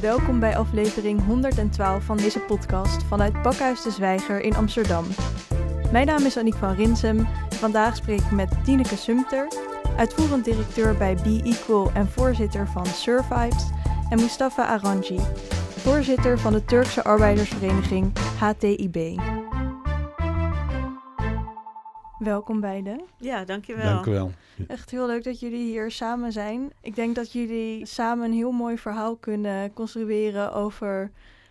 welkom bij aflevering 112 van deze podcast vanuit Pakhuis de Zwijger in Amsterdam. Mijn naam is Aniek van Rinsem. Vandaag spreek ik met Tineke Sumter, uitvoerend directeur bij Be Equal en voorzitter van Survives, en Mustafa Aranji, voorzitter van de Turkse arbeidersvereniging HTIB. Welkom beiden. Ja, dankjewel. Dank u wel. Echt heel leuk dat jullie hier samen zijn. Ik denk dat jullie samen een heel mooi verhaal kunnen construeren over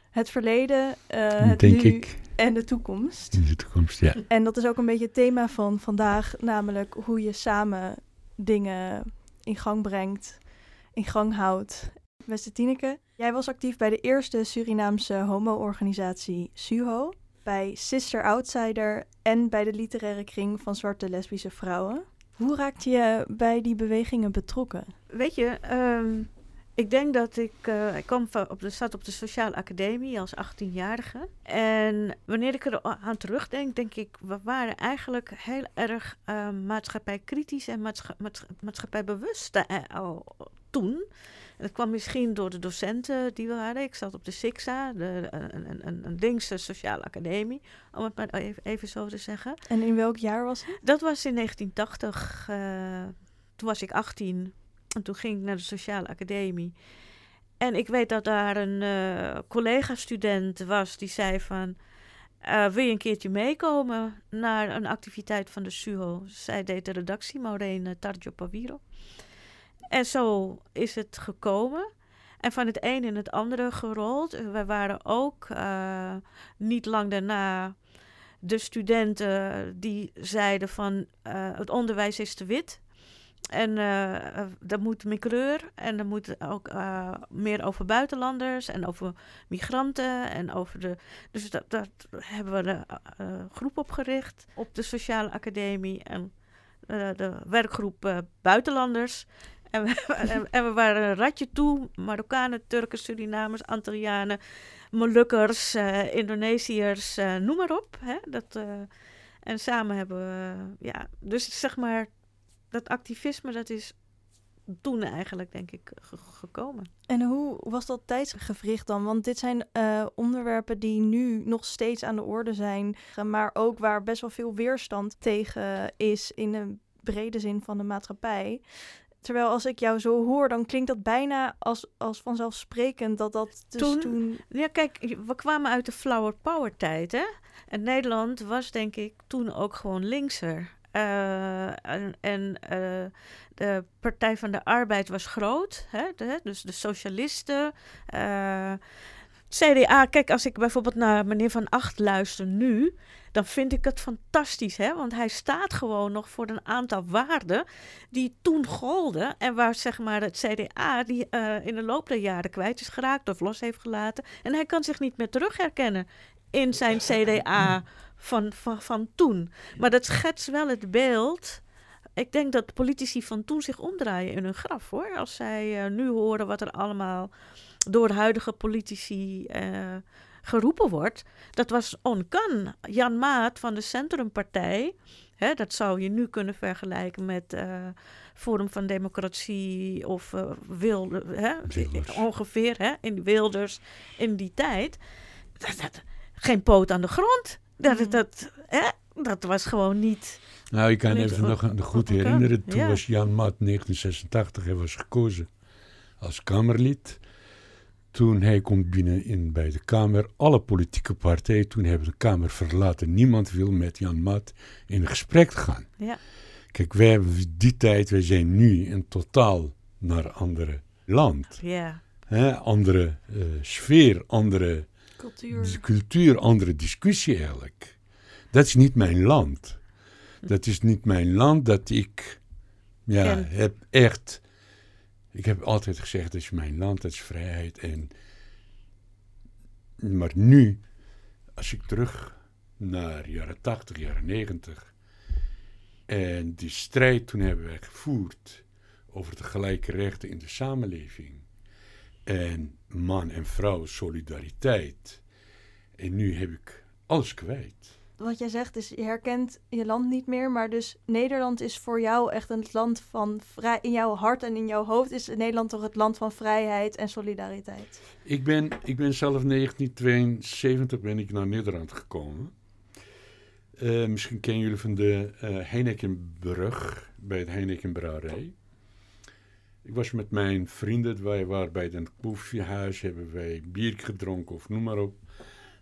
het verleden, uh, het Denk nu ik. en de toekomst. In de toekomst, ja. En dat is ook een beetje het thema van vandaag, namelijk hoe je samen dingen in gang brengt, in gang houdt. Beste Tineke, jij was actief bij de eerste Surinaamse homo-organisatie SUHO, bij Sister Outsider en bij de literaire kring van zwarte lesbische vrouwen. Hoe raakte je bij die bewegingen betrokken? Weet je, ehm, ik denk dat ik, eh, ik kwam op de, zat op de sociale academie als 18-jarige. En wanneer ik er aan terugdenk, denk ik, we waren eigenlijk heel erg uh, maatschappijkritisch en maatscha maatscha maatschappijbewust uh, al toen. Dat kwam misschien door de docenten die we hadden. Ik zat op de SIXA, de, een, een, een, een linkse sociale academie, om het maar even, even, zo te zeggen. En in welk jaar was het? Dat was in 1980. Uh, toen was ik 18 en toen ging ik naar de sociale academie. En ik weet dat daar een uh, collega-student was die zei van... Uh, wil je een keertje meekomen naar een activiteit van de SUHO? Zij deed de redactie, Maureen Targio Paviro. En zo is het gekomen. En van het een in het andere gerold. We waren ook uh, niet lang daarna de studenten die zeiden van uh, het onderwijs is te wit. En uh, dat moet meer kleur en er moet ook meer over buitenlanders en over migranten en over de. Dus dat, hebben we een groep opgericht op de Sociale Academie en de werkgroep Buitenlanders. En we, en, we, waren een ratje toe: Marokkanen, Turken, Surinamers, Antillianen, Molukkers, Indonesiërs, noem maar op. Hè? Dat, en samen hebben we, ja, dus zeg maar dat activisme, dat is toen eigenlijk, denk ik, ge gekomen. En hoe was dat tijdsgevricht dan? Want dit zijn onderwerpen die nu nog steeds aan de orde zijn, maar ook waar best wel veel weerstand tegen is in de brede zin van de maatschappij. Terwijl als ik jou zo hoor, dan klinkt dat bijna als, als vanzelfsprekend dat dat dus toen, toen... Ja, kijk, we kwamen uit de flower power tijd, hè? En Nederland was denk ik toen ook gewoon linkser. Uh, en en uh, de Partij van de Arbeid was groot, hè, de, dus de socialisten. Uh, CDA, kijk, als ik bijvoorbeeld naar meneer Van Acht luister nu, dan vind ik het fantastisch, hè? want hij staat gewoon nog voor een aantal waarden die toen golden en waar zeg maar het CDA die in de loop der jaren kwijt is geraakt of los heeft gelaten en hij kan zich niet meer terugherkennen in zijn CDA van, van, van toen. Maar dat schetst wel het beeld. Ik denk dat politici van toen zich omdraaien in hun graf hoor. Als zij uh, nu horen wat er allemaal door huidige politici uh, geroepen wordt. Dat was onkan. Jan Maat van de Centrumpartij. Hè, dat zou je nu kunnen vergelijken met uh, Forum van Democratie of uh, Wilde, hè, ongeveer hè, in Wilders in die tijd. Dat, dat, geen poot aan de grond. Dat, mm. dat, hè, dat was gewoon niet. Nou, ik kan even nog goed herinneren. Toen ja. was Jan Maat 1986, hij was gekozen als Kamerlid. Toen hij komt binnen in, bij de Kamer, alle politieke partijen toen hebben de Kamer verlaten. Niemand wil met Jan Maat in gesprek gaan. Ja. Kijk, wij hebben die tijd, wij zijn nu in totaal naar een andere land. Ja. Andere uh, sfeer, andere cultuur. cultuur, andere discussie eigenlijk. Dat is niet mijn land. Dat is niet mijn land dat ik ja, heb echt. Ik heb altijd gezegd dat is mijn land, dat is vrijheid. En, maar nu, als ik terug naar jaren 80, jaren 90 en die strijd toen hebben wij gevoerd over de gelijke rechten in de samenleving en man en vrouw solidariteit. En nu heb ik alles kwijt. Wat jij zegt is, je herkent je land niet meer. Maar dus Nederland is voor jou echt een land van vrij. In jouw hart en in jouw hoofd is Nederland toch het land van vrijheid en solidariteit. Ik ben, ik ben zelf in 1972 ben ik naar Nederland gekomen. Uh, misschien kennen jullie van de uh, Heinekenbrug bij het Heinekenbrouwerij. Ik was met mijn vrienden, wij waren bij het koffiehuis, hebben wij bier gedronken of noem maar op.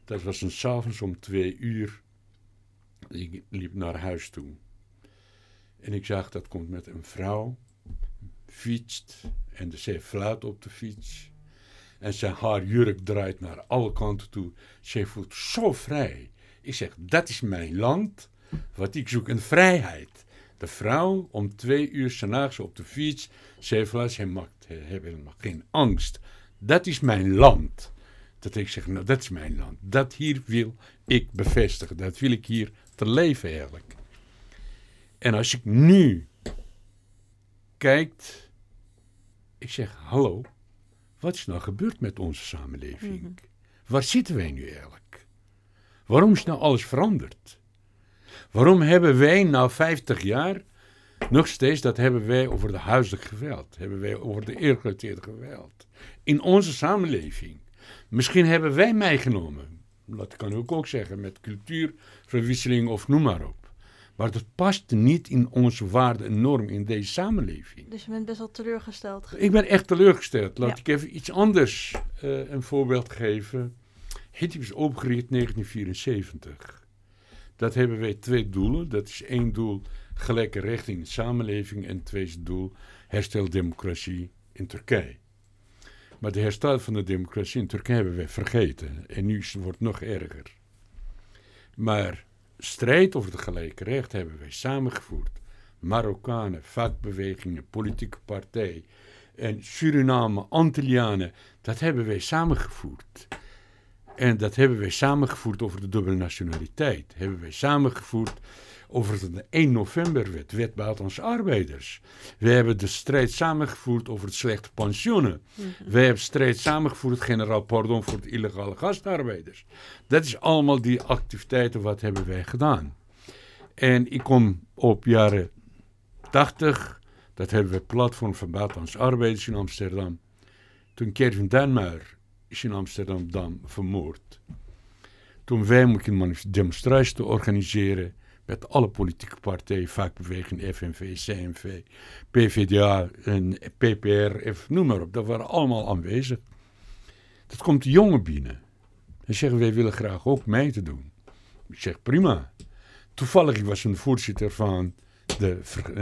Dat was een s'avonds om twee uur. Ik liep naar huis toe. En ik zag dat komt met een vrouw, fietst en ze fluit op de fiets. En zijn haar jurk draait naar alle kanten toe. Ze voelt zo vrij. Ik zeg, dat is mijn land, wat ik zoek, een vrijheid. De vrouw om twee uur s'nachts op de fiets, ze fluit, mag helemaal geen angst. Dat is mijn land. Dat ik zeg, nou dat is mijn land. Dat hier wil ik bevestigen. Dat wil ik hier te leven eigenlijk. En als ik nu kijkt, ik zeg, hallo, wat is nou gebeurd met onze samenleving? Mhm. Waar zitten wij nu eigenlijk? Waarom is nou alles veranderd? Waarom hebben wij na 50 jaar nog steeds, dat hebben wij over de huiselijk geweld, hebben wij over de eergeleteerde geweld. In onze samenleving. Misschien hebben wij meegenomen, dat kan ik ook zeggen, met cultuurverwisseling of noem maar op. Maar dat past niet in onze waarde en norm in deze samenleving. Dus je bent best wel teleurgesteld. Ik ben echt teleurgesteld. Laat ik even iets anders uh, een voorbeeld geven. Hitler is opgericht in 1974. Dat hebben wij twee doelen. Dat is één doel, gelijke rechten in de samenleving. En twee doel, herstel democratie in Turkije. Maar de herstel van de democratie in Turkije hebben wij vergeten. En nu wordt het nog erger. Maar strijd over de gelijke recht hebben wij samengevoerd. Marokkanen, vakbewegingen, politieke partij en Suriname, Antillianen, dat hebben wij samengevoerd. En dat hebben wij samengevoerd over de dubbele nationaliteit. Hebben wij samengevoerd over de 1 november wet, wet buitenlandse arbeiders. We hebben de strijd samengevoerd over het slechte pensioenen. Mm We hebben strijd samengevoerd, generaal pardon, voor de illegale gastarbeiders. Dat is allemaal die activiteiten, wat hebben wij gedaan. En ik kom op jaren 80, dat hebben we platform van buitenlandse arbeiders in Amsterdam. Toen Kevin Denmuir is in Amsterdam vermoord. Toen wij moeten een demonstratie te organiseren met alle politieke partijen, vakbeweging, FNV, CNV, PvdA en PPR, noem maar op. Dat waren allemaal aanwezig. Dat komt de jongen binnen. En zeggen, wij willen graag ook mee te doen. Ik zeg, prima. Toevallig was een voorzitter van de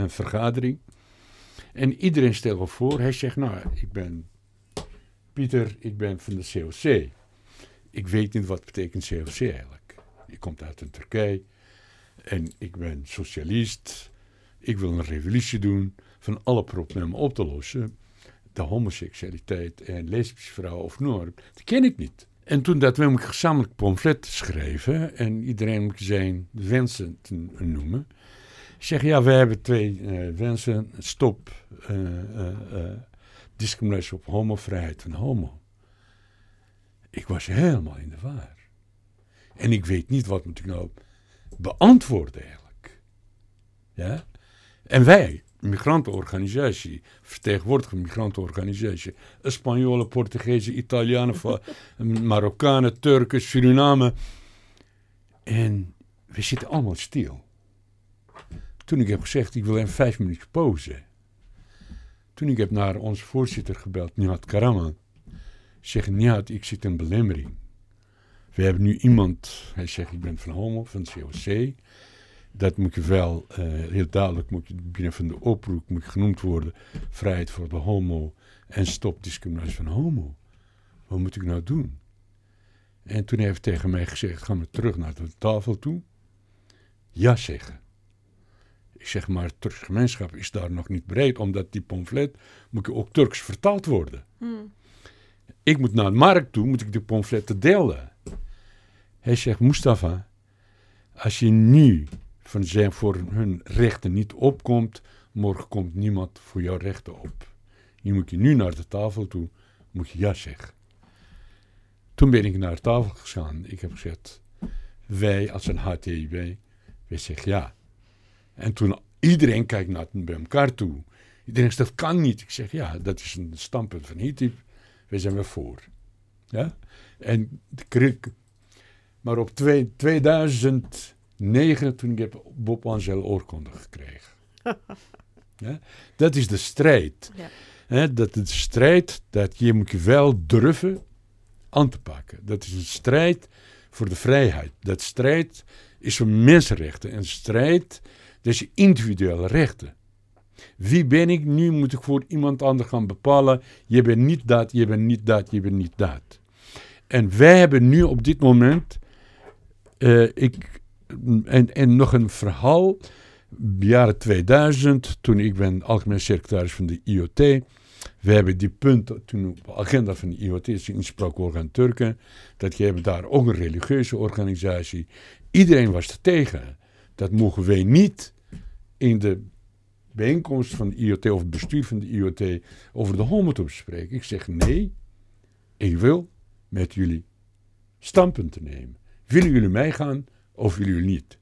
vergadering. En iedereen stelde voor, hij zegt, nou, ik ben Pieter, ik ben van de COC. Ik weet niet wat betekent COC eigenlijk. Je komt uit een Turkije. En ik ben socialist. Ik wil een revolutie doen van alle problemen op te lossen. De homoseksualiteit en lesbische vrouw of noor, dat ken ik niet. En toen dat we een gezamenlijk pamflet schreven en iedereen moet zijn wensen te noemen. zeg ja, we hebben twee uh, wensen. Stop uh, uh, discriminatie op homo, vrijheid van homo. Ik was helemaal in de war. En ik weet niet wat moet ik nou beantwoorden eigenlijk. Ja? En wij, migrantenorganisatie, vertegenwoordigende migrantenorganisatie, Spanjolen, Portugezen, Italianen, Marokkanen, Turken, Suriname. En we zitten allemaal stil. Toen ik heb gezegd, ik wil even vijf minuten pauze. Toen ik heb naar onze voorzitter gebeld, Nihat Karaman. Zeg, Nihat, ik zit in belemmering. We hebben nu iemand, hij zegt ik ben van Homo, van COC. Dat moet je wel, uh, heel duidelijk moet je binnen van de oproep moet genoemd worden. Vrijheid voor de homo en stop discriminatie van homo. Wat moet ik nou doen? En toen heeft hij tegen mij gezegd, gaan we terug naar de tafel toe? Ja zeggen. Ik zeg maar, het Turks gemeenschap is daar nog niet bereid, omdat die pamflet moet ook Turks vertaald worden. Hmm. Ik moet naar de markt toe, moet ik die pamfletten delen. Hij zegt, Mustafa, als je nu van zijn voor hun rechten niet opkomt, morgen komt niemand voor jouw rechten op. Je moet je nu naar de tafel toe, moet je ja zeggen. Toen ben ik naar de tafel gegaan. Ik heb gezegd, wij als een HTIW, wij zeggen ja. En toen iedereen kijkt naar, bij elkaar toe. Iedereen zegt, dat kan niet. Ik zeg, ja, dat is een standpunt van HITIP. Wij zijn er voor. Ja? En de, maar op twee, 2009, toen ik heb Bob Angel oorkonde gekregen. ja? Dat is de strijd. Ja. dat is de strijd dat je moet je wel durven aan te pakken. Dat is een strijd voor de vrijheid. Dat strijd is voor mensenrechten. En strijd, dat is individuele rechten. Wie ben ik? Nu moet ik voor iemand anders gaan bepalen. Je bent niet dat, je bent niet dat, je bent niet dat. En wij hebben nu op dit moment. Uh, ik, en, en nog een verhaal. Jaren 2000, toen ik ben algemeen secretaris van de IOT. We hebben die punten toen op de agenda van de IOT, is inspraakorgaan Turken. Dat je hebt daar ook een religieuze organisatie. Iedereen was er tegen. Dat mogen wij niet in de bijeenkomst van de IoT of het bestuur van de IoT over de homotop spreken. Ik zeg nee, ik wil met jullie standpunten nemen. Willen jullie meegaan of willen jullie niet?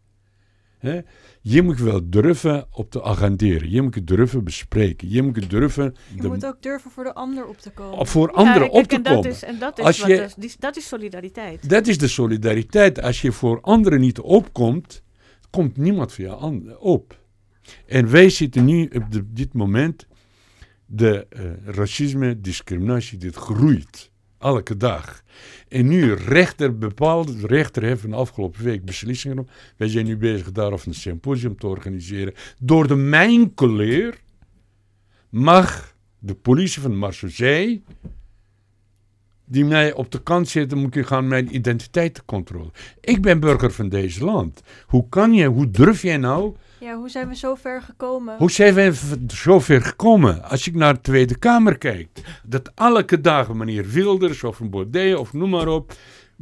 Je moet wel durven op te agenderen. Je moet het durven bespreken. Je moet het durven... Je moet ook durven voor de ander op te komen. Voor anderen op te en komen. Dat is, en dat is, je, is, dat is solidariteit. Dat is de solidariteit. Als je voor anderen niet opkomt, komt niemand voor jou op. En wij zitten nu op dit moment, de uh, racisme, discriminatie, dit groeit. Elke dag. En nu rechter bepaald, de rechter heeft de afgelopen week beslissingen genomen. Wij zijn nu bezig daarover een symposium te organiseren. Door de mijnkleur mag de politie van Marseille die mij op de kant zitten, moet je gaan mijn identiteit controleren. Ik ben burger van deze land. Hoe kan je, hoe durf jij nou ja, hoe zijn we zo ver gekomen? Hoe zijn we zo ver gekomen? Als ik naar de Tweede Kamer kijk, dat elke dag meneer Wilders of een Baudet of noem maar op,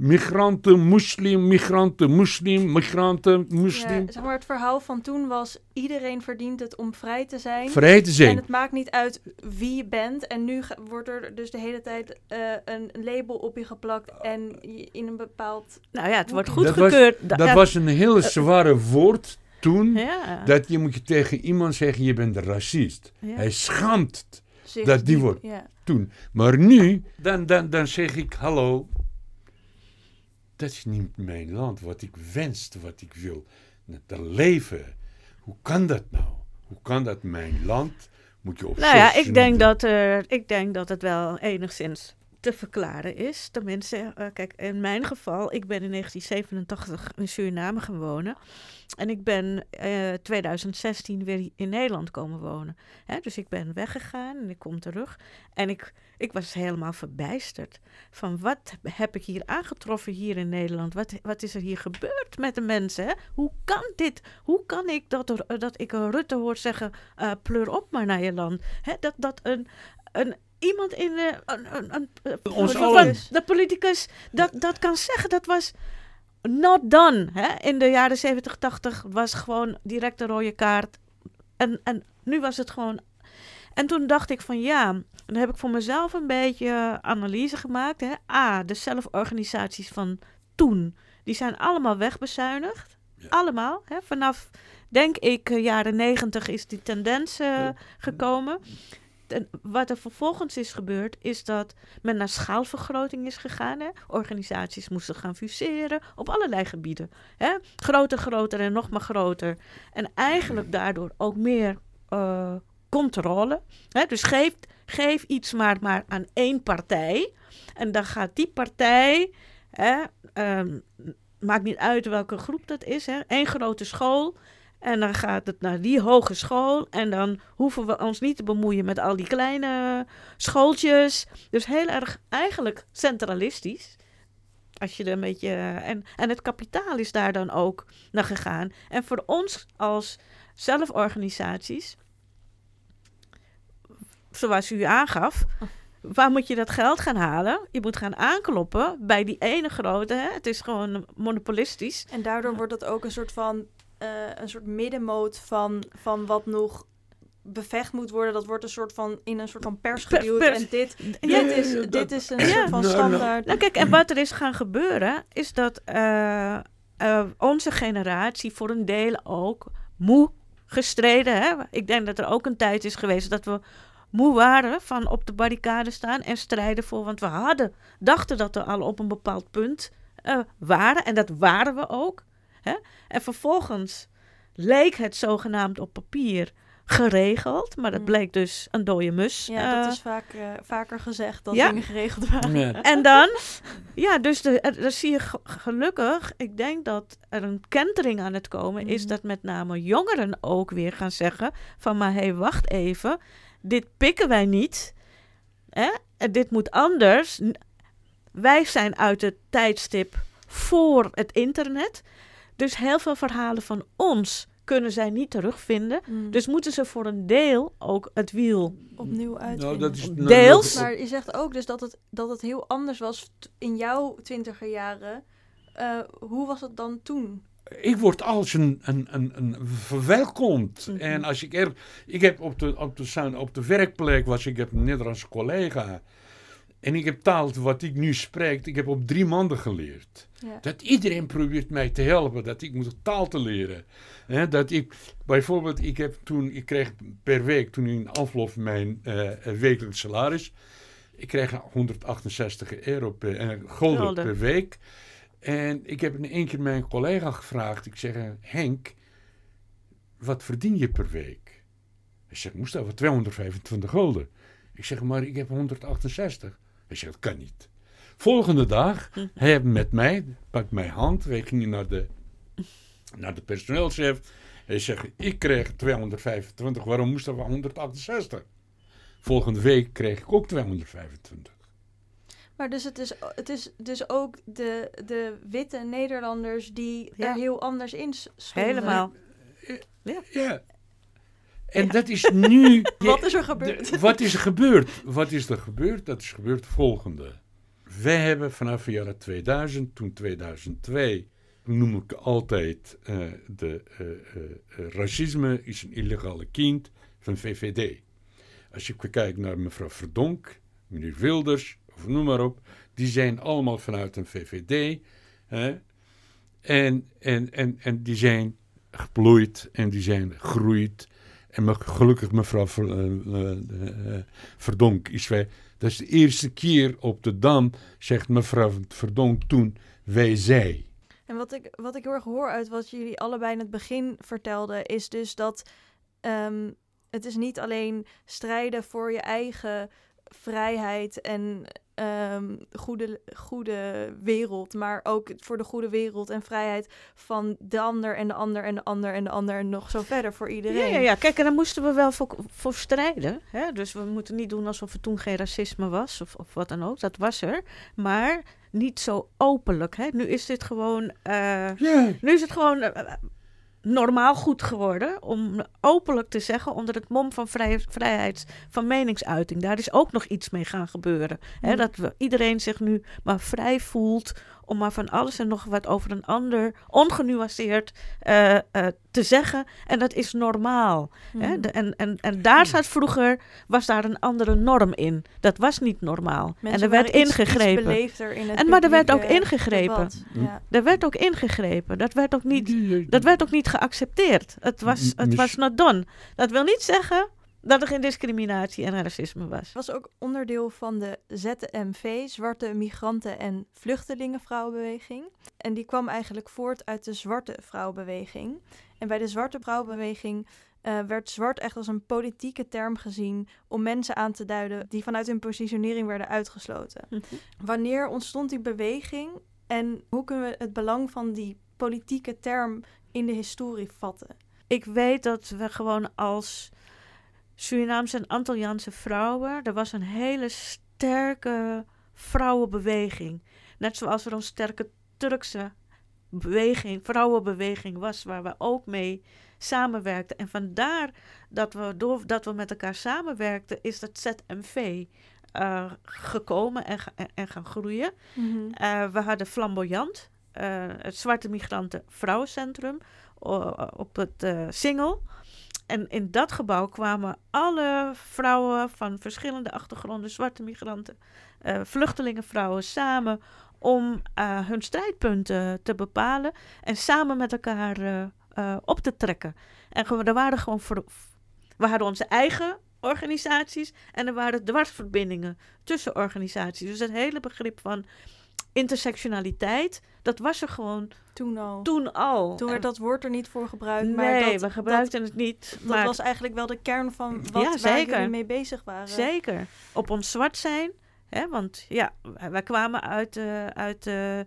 migranten, moslim, migranten, moslim, migranten, moslim. Ja, zeg maar, het verhaal van toen was, iedereen verdient het om vrij te zijn. Vrij te zijn. En het maakt niet uit wie je bent. En nu wordt er dus de hele tijd uh, een label op je geplakt en in een bepaald... Nou ja, het wordt goedgekeurd. Dat, was, dat was een hele eh, zware woord toen dat je moet je tegen iemand zeggen, je bent een racist. Hij schaamt dat die wordt toen. Maar nu, dan, dan, dan zeg ik, hallo, dat is niet mijn land, wat ik wens, wat ik wil. Te leven. Hoe kan dat nou? Hoe kan dat mijn land? Moet je op Nou ja, ik denk, dat, uh, ik denk dat het wel enigszins te verklaren is. Tenminste, uh, kijk, in mijn geval, ik ben in 1987 in Suriname gaan. En ik ben uh, eh, 2016 weer in Nederland komen wonen. Hè, dus ik ben weggegaan en ik kom terug. En ik, ik was helemaal verbijsterd. Van wat heb ik hier aangetroffen hier in Nederland? Wat, wat is er hier gebeurd met de mensen? Hoe kan dit? Hoe kan ik dat, dat ik Rutte hoor zeggen, uh, pleur op maar naar je land? Hè, dat, dat een, een iemand in de, een, een, een, de politicus dat, dat kan zeggen. Dat was not done. Hè? In de jaren 70, 80 was gewoon direct een rode kaart. En, en nu was het gewoon. En toen dacht ik van ja, dan heb ik voor mezelf een beetje analyse gemaakt. Hè? A, de zelforganisaties van toen, die zijn allemaal wegbezuinigd. Allemaal. Hè? Vanaf, denk ik, eh, jaren negentig is die tendens uh, gekomen en wat er vervolgens is gebeurd, is dat men naar schaalvergroting is gegaan. Hè? Organisaties moesten gaan fuseren op allerlei gebieden. Hè? Groter, groter en nog maar groter. En eigenlijk daardoor ook meer uh, controle. Hè? Dus geef, geef iets maar, maar aan één partij. En dan gaat die partij. Hè, um, maakt niet uit welke groep dat is. Hè? Eén grote school. En dan gaat het naar die hogeschool. En dan hoeven we ons niet te bemoeien met al die kleine schooltjes. Dus heel erg eigenlijk centralistisch. Als je er een beetje. En, en het kapitaal is daar dan ook naar gegaan. En voor ons als zelforganisaties. Zoals u aangaf. Waar moet je dat geld gaan halen? Je moet gaan aankloppen bij die ene grote. Hè? Het is gewoon monopolistisch. En daardoor wordt dat ook een soort van een soort middenmoot van, van wat nog bevecht moet worden. Dat wordt een soort van in een soort van pers geduwd. En dit, dit, is, dit is een soort van standaard. Nou, kijk, en wat er is gaan gebeuren, is dat. Uh, uh, onze generatie voor een deel ook moe gestreden. Hè? Ik denk dat er ook een tijd is geweest dat we moe waren van op de barricade staan en strijden voor. Want we hadden, dachten dat we al op een bepaald punt uh, waren. En dat waren we ook. Hè? En vervolgens leek het zogenaamd op papier geregeld. Maar dat mm. bleek dus een dode mus. Ja, dat eh, is vaak, uh, vaker gezegd dat dingen geregeld waren. En dan, ja, dus de, dan zie je gelukkig, ik denk dat er een kentering aan het komen is... Mm. dat met name jongeren ook weer gaan zeggen van... maar hé, hey, wacht even, dit pikken wij niet. Hè? En dit moet anders. Wij zijn uit het tijdstip voor het internet. Dus heel veel verhalen van ons kunnen zij niet terugvinden. Mm. Dus moeten ze voor een deel ook het wiel opnieuw uitvinden. Nou, dat is, nou, Deels. Maar je zegt ook dus dat het, dat het heel anders was in jouw twintiger jaren. Uh, hoe was het dan toen? Ik word als een, een, een, een verwelkomd. Mhm. En als ik er. Ik heb op de, op de, op de werkplek was ik heb een Nederlandse collega. En ik heb taal wat ik nu spreek, ik heb op drie maanden geleerd. Dat iedereen probeert mij te helpen, dat ik moet taal te leren. dat ik, bijvoorbeeld, ik heb toen, ik kreeg per week, toen in afloop mijn uh, wekelijks salaris, ik kreeg 168 euro per, uh, gulden per week. En ik heb in één keer mijn collega gevraagd, ik zeg, Henk, wat verdien je per week? Hij zegt, moest dat 225 gulden. Ik zeg, maar ik heb 168. Hij zegt, dat kan niet. Volgende dag, hij met mij, pakt mijn hand, wij gingen naar de, naar de personeelschef. Hij zegt, ik kreeg 225, waarom moest er 168? Volgende week kreeg ik ook 225. Maar dus het is, het is dus ook de, de witte Nederlanders die er heel anders in stonden. Helemaal. Ja. ja. En dat is nu. wat is er gebeurd? wat is er gebeurd? Wat is er gebeurd? Dat is gebeurd het volgende. Wij hebben vanaf het jaar 2000, toen 2002, noem ik altijd uh, de uh, uh, racisme is een illegale kind van VVD. Als je kijkt naar mevrouw Verdonk, meneer Wilders, of noem maar op, die zijn allemaal vanuit een VVD. Hè? En, en, en, en die zijn geploeid en die zijn gegroeid en gelukkig mevrouw Ver, uh, uh, Verdonk is wij. Dat is de eerste keer op de Dam, zegt mevrouw Verdonk toen, wij zij. En wat ik, wat ik heel erg hoor uit wat jullie allebei in het begin vertelden, is dus dat um, het is niet alleen strijden voor je eigen vrijheid en um, goede, goede wereld, maar ook voor de goede wereld en vrijheid van de ander en de ander en de ander en de ander en nog zo verder voor iedereen. Ja, ja, ja. kijk, en daar moesten we wel voor, voor strijden. Hè? Dus we moeten niet doen alsof er toen geen racisme was of, of wat dan ook. Dat was er. Maar niet zo openlijk. Hè? Nu is dit gewoon. Uh, Nu is het gewoon. Uh, normaal goed geworden om openlijk te zeggen onder het mom van vrij, vrijheid van meningsuiting. Daar is ook nog iets mee gaan gebeuren. Hè, dat we, iedereen zich nu maar vrij voelt om maar van alles en nog wat over een ander ongenuanceerd uh, te zeggen. En dat is normaal. Hè? Hmm. en, en, en daar zat vroeger, was daar een andere norm in. Dat was niet normaal. en er werd ingegrepen. in het en, maar er werd ook ingegrepen. Ja. Er werd ook ingegrepen. Dat werd ook niet, dat werd ook niet geaccepteerd. Het was, het was not done. Dat wil niet zeggen dat er geen discriminatie en racisme was. Het was ook onderdeel van de ZMV, Zwarte Migranten- en Vluchtelingenvrouwenbeweging. En die kwam eigenlijk voort uit de Zwarte Vrouwenbeweging. En bij de Zwarte Vrouwenbeweging uh, werd zwart echt als een politieke term gezien om mensen aan te duiden die vanuit hun positionering werden uitgesloten. Mhm. Wanneer ontstond die beweging en hoe kunnen we het belang van die politieke term in de historie vatten? Ik weet dat we gewoon als Surinaamse en Antilliaanse vrouwen. Er was een hele sterke vrouwenbeweging. Net zoals er een sterke Turkse beweging, vrouwenbeweging was, waar we ook mee samenwerkten. En vandaar dat we, doordat we met elkaar samenwerkten, is dat ZMV uh, gekomen en, en, gaan groeien. Mhm. uh, we hadden Flamboyant, uh, het Zwarte Migranten Vrouwencentrum, op het Singel. En in dat gebouw kwamen alle vrouwen van verschillende achtergronden, zwarte migranten, uh, vluchtelingenvrouwen, samen om uh, hun strijdpunten te bepalen en samen met elkaar uh, op te trekken. En er waren gewoon voor, we hadden onze eigen organisaties en er waren dwarsverbindingen tussen organisaties. Dus het hele begrip van intersectionaliteit, dat was er gewoon toen al. Toen, al. toen werd dat woord er niet voor gebruikt. Nee, maar dat, we gebruikten het niet. Maar dat was eigenlijk wel de kern van wat ja, waar jullie mee bezig waren. Zeker. Op ons zwart zijn. Hè, want ja, wij kwamen uit, uh, uit uh,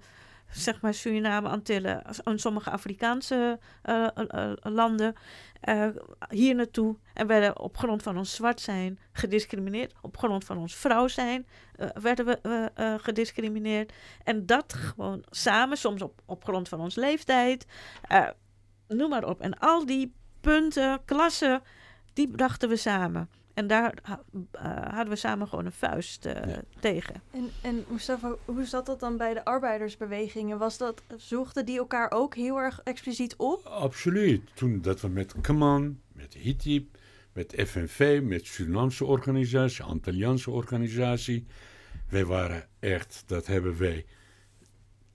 zeg maar Suriname, Antillen en sommige Afrikaanse uh, landen uh, hier naartoe en werden op grond van ons zwart zijn gediscrimineerd. Op grond van ons vrouw zijn werden we gediscrimineerd. En dat gewoon samen, soms op, op grond van ons leeftijd, noem maar op. En al die punten, klassen, die brachten we samen. En daar hadden we samen gewoon een vuist tegen. En, en Mustafa, hoe zat dat dan bij de arbeidersbewegingen? Was dat, zochten die elkaar ook heel erg expliciet op? Absoluut. Toen dat we met Kaman, met HITIP, met FNV, met Surinaamse organisatie, Antilliaanse organisatie. Wij waren echt, dat hebben wij.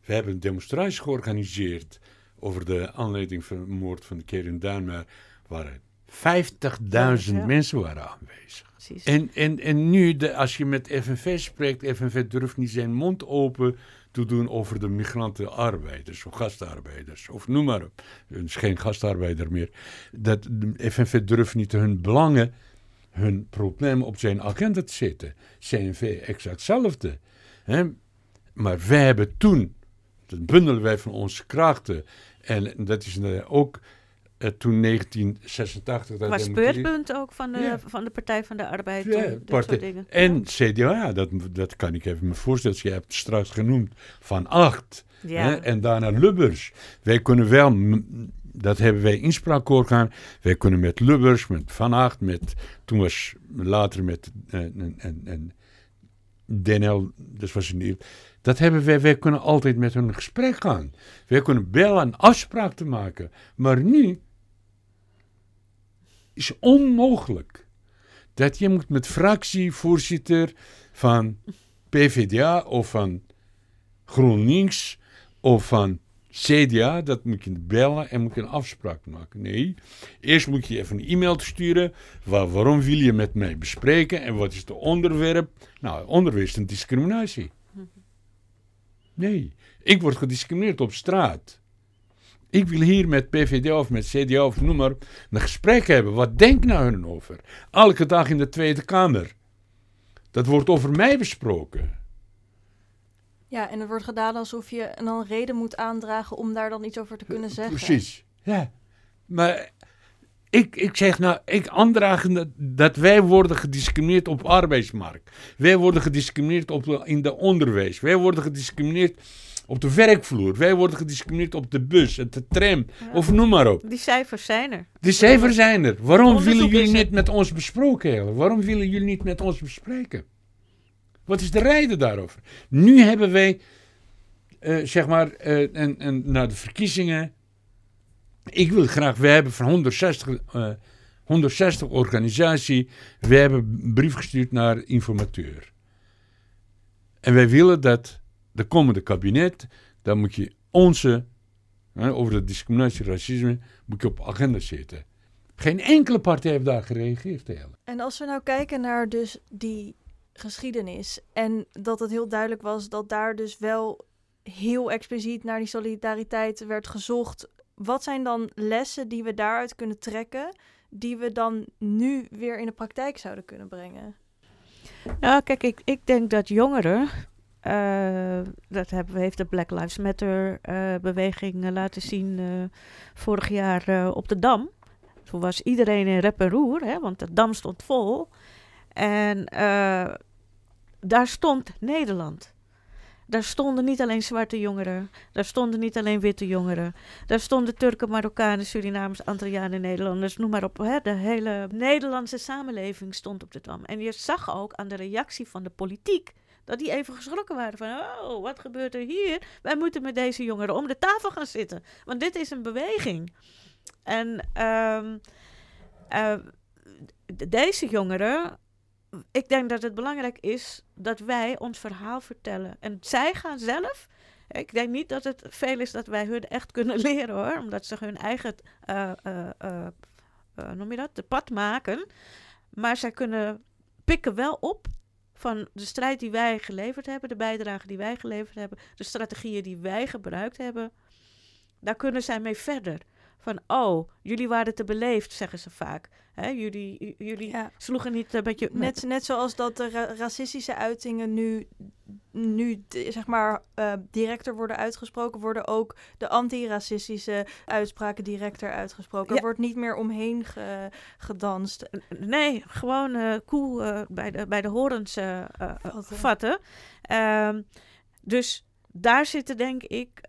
We hebben een demonstratie georganiseerd over de aanleiding van de moord van de Keren Daan, waren 50.000 mensen waren aanwezig. En, en, en nu, de, als je met FNV spreekt, FNV durft niet zijn mond open te doen over de migrantenarbeiders of gastarbeiders. Of noem maar op. Het is geen gastarbeider meer. Dat, de FNV durft niet hun belangen, hun problemen op zijn agenda te zetten. CNV exact hetzelfde. Maar wij hebben toen, dat bundelen wij van onze krachten. En dat is ook uh, toen 1986. Dat was speurpunt ook van de, van de Partij van de Arbeid. Ja, partij, dingen. En CDA, dat, dat kan ik even me voorstellen. Je hebt het straks genoemd van acht. Ja. Hè, en daarna Lubbers. Wij kunnen wel, dat hebben wij inspraak gaan. Wij kunnen met Lubbers, met Van Acht, met, toen was later met uh, en, en, en DNL, dat was een dat hebben wij, wij kunnen altijd met hun in gesprek gaan. Wij kunnen bellen en afspraak te maken. Maar nu is onmogelijk. Dat je moet met fractievoorzitter van PvdA of van GroenLinks of van CDA, dat moet je bellen en moet je een afspraak maken. Nee, eerst moet je even een e-mail sturen. Waar, waarom wil je met mij bespreken en wat is het onderwerp? Nou, onderwerp is een discriminatie. Nee, ik word gediscrimineerd op straat. Ik wil hier met PVD of met CDA of noem maar een gesprek hebben. Wat denkt nou hun over? Elke dag in de Tweede Kamer. Dat wordt over mij besproken. Ja, en het wordt gedaan alsof je een reden moet aandragen om daar dan iets over te kunnen zeggen. Precies, ja. Maar ik, ik zeg nou, ik aandraag dat wij worden gediscrimineerd op arbeidsmarkt. Wij worden gediscrimineerd op in de onderwijs. Wij worden gediscrimineerd op de werkvloer. Wij worden gediscrimineerd op de bus en de tram. Of noem maar op. Die cijfers zijn er. Die cijfers zijn er. Waarom willen jullie niet met ons besproken? Waarom willen jullie niet met ons bespreken? Wat is de reden daarover? Nu hebben wij, uh, zeg maar, uh, en, en naar de verkiezingen. Ik wil graag, wij hebben van 160, uh, 160 organisatie, we hebben een brief gestuurd naar informateur. En wij willen dat de komende kabinet, dan moet je onze, hè, over de discriminatie racisme, moet je op agenda zetten. Geen enkele partij heeft daar gereageerd. Eigenlijk. En als we nou kijken naar dus die geschiedenis en dat het heel duidelijk was dat daar dus wel heel expliciet naar die solidariteit werd gezocht. Wat zijn dan lessen die we daaruit kunnen trekken, die we dan nu weer in de praktijk zouden kunnen brengen? Nou, kijk, ik, ik denk dat jongeren uh, dat hebben, heeft de Black Lives Matter uh, beweging uh, laten zien vorig jaar op de Dam. Toen was iedereen in rep en roer, hè, want de Dam stond vol. En daar stond Nederland. Daar stonden niet alleen zwarte jongeren, daar stonden niet alleen witte jongeren. Daar stonden Turken, Marokkanen, Surinamers, Antillianen, Nederlanders, noem maar op. Hè. De hele Nederlandse samenleving stond op de Dam. En je zag ook aan de reactie van de politiek dat die even geschrokken waren van, oh, wat gebeurt er hier? Wij moeten met deze jongeren om de tafel gaan zitten, want dit is een beweging. En um, uh, deze jongeren, ik denk dat het belangrijk is dat wij ons verhaal vertellen. En zij gaan zelf. Ik denk niet dat het veel is dat wij hun echt kunnen leren hoor, omdat ze hun eigen, uh, uh, noem je dat, de pad maken. Maar zij kunnen pikken wel op van de strijd die wij geleverd hebben, de bijdrage die wij geleverd hebben, de strategieën die wij gebruikt hebben. Daar kunnen zij mee verder. Van, oh, jullie waren te beleefd, zeggen ze vaak. Hè, jullie jullie sloegen niet een beetje... Net, net zoals dat de racistische uitingen nu, nu zeg maar, uh, directer worden uitgesproken... worden ook de antiracistische uitspraken directer uitgesproken. Er wordt niet meer omheen gedanst. Nee, gewoon uh, cool uh, bij, de, bij de horens vatten. vatten. Ehm, dus daar zitten denk ik...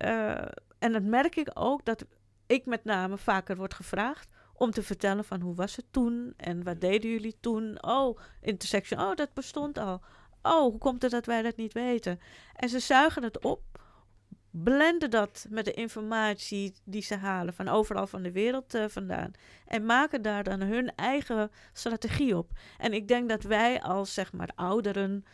en dat merk ik ook, dat ik met name vaker word gevraagd om te vertellen van hoe was het toen en wat deden jullie toen? Oh, intersection, oh, dat bestond al. Oh, hoe komt het dat wij dat niet weten? En ze zuigen het op, blenden dat met de informatie die ze halen van overal van de wereld uh, vandaan en maken daar dan hun eigen strategie op. En ik denk dat wij als zeg maar ouderen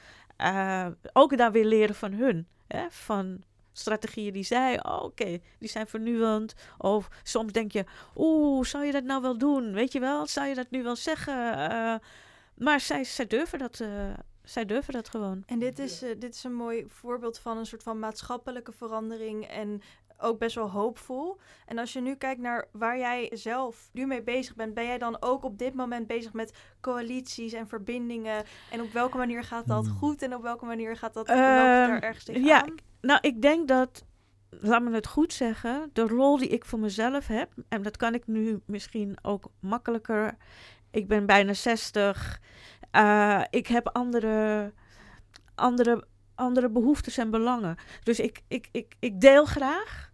uh, ook daar weer leren van hun. Hè? Van strategieën die zij, oh, oké, die zijn vernieuwend. Of soms denk je, oeh, zou je dat nou wel doen? Weet je wel, zou je dat nu wel zeggen? Uh, maar zij, zij durven dat. Uh, zij durven dat gewoon. En dit is, uh, dit is een mooi voorbeeld van een soort van maatschappelijke verandering en ook best wel hoopvol. En als je nu kijkt naar waar jij zelf nu mee bezig bent, ben jij dan ook op dit moment bezig met coalities en verbindingen? En op welke manier gaat dat hmm. goed en op welke manier gaat dat uh, er ergens tegenaan? Ja, nou, ik denk dat, laat me het goed zeggen, de rol die ik voor mezelf heb, en dat kan ik nu misschien ook makkelijker. Ik ben bijna 60. Uh, ik heb andere, andere, andere behoeftes en belangen. Dus ik, ik, ik, ik deel graag,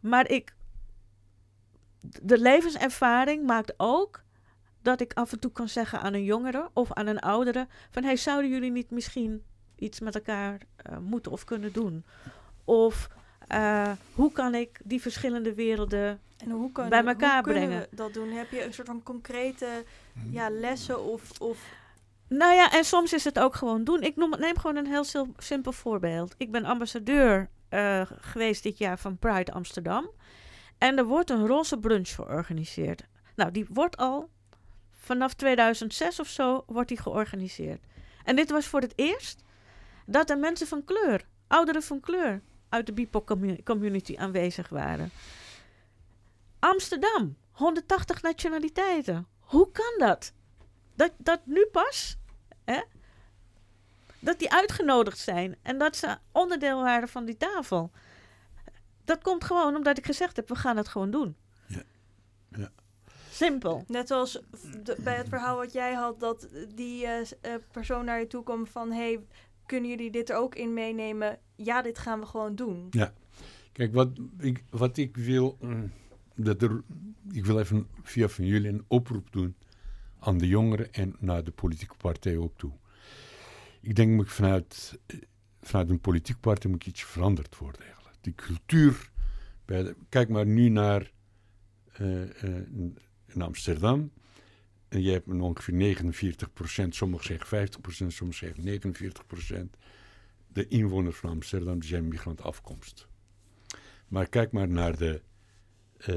maar ik, de levenservaring maakt ook dat ik af en toe kan zeggen aan een jongere of aan een oudere: van hey, zouden jullie niet misschien iets met elkaar uh, moeten of kunnen doen? Of uh, hoe kan ik die verschillende werelden en hoe kan, bij elkaar hoe brengen? We dat doen? Heb je een soort van concrete ja, lessen of, of nou ja, en soms is het ook gewoon doen. Ik neem gewoon een heel simpel voorbeeld. Ik ben ambassadeur uh, geweest dit jaar van Pride Amsterdam. En er wordt een roze brunch georganiseerd. Nou, die wordt al vanaf 2006 of zo wordt die georganiseerd. En dit was voor het eerst dat er mensen van kleur, ouderen van kleur, uit de BIPOC-community aanwezig waren. Amsterdam, 180 nationaliteiten. Hoe kan dat? Dat, dat nu pas, hè? dat die uitgenodigd zijn en dat ze onderdeel waren van die tafel. Dat komt gewoon omdat ik gezegd heb, we gaan het gewoon doen. Ja. ja. Simpel. Net als bij het verhaal wat jij had, dat die uh, persoon naar je toe kwam van... hey, kunnen jullie dit er ook in meenemen? Ja, dit gaan we gewoon doen. Ja. Kijk, wat ik, wat ik wil... Mm, dat er, ik wil even via van jullie een oproep doen aan de jongeren en naar de politieke partij ook toe. Ik denk dat vanuit, vanuit een politieke partij moet iets veranderd worden eigenlijk. Die cultuur, bij kijk maar nu naar uh, in Amsterdam. Je hebt ongeveer 49 procent, sommigen zeggen 50 procent, sommigen zeggen 49 procent. De inwoners van Amsterdam die zijn migrantafkomst. Maar kijk maar naar de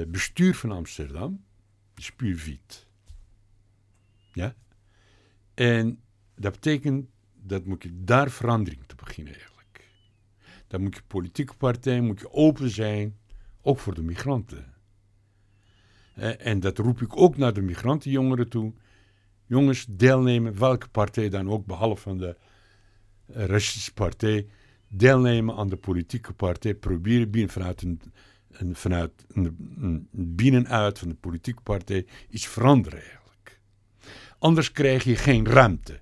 bestuur van Amsterdam, die is puur wit. Ja? En dat betekent dat moet je daar verandering te beginnen eigenlijk. Dan moet je politieke partij, moet je open zijn, ook voor de migranten. En dat roep ik ook naar de migrantenjongeren toe. Jongens, deelnemen, welke partij dan ook, behalve van de racistische partij, deelnemen aan de politieke partij. Proberen binnen, vanuit, een, vanuit een, binnenuit van de politieke partij iets veranderen. Anders krijg je geen ruimte.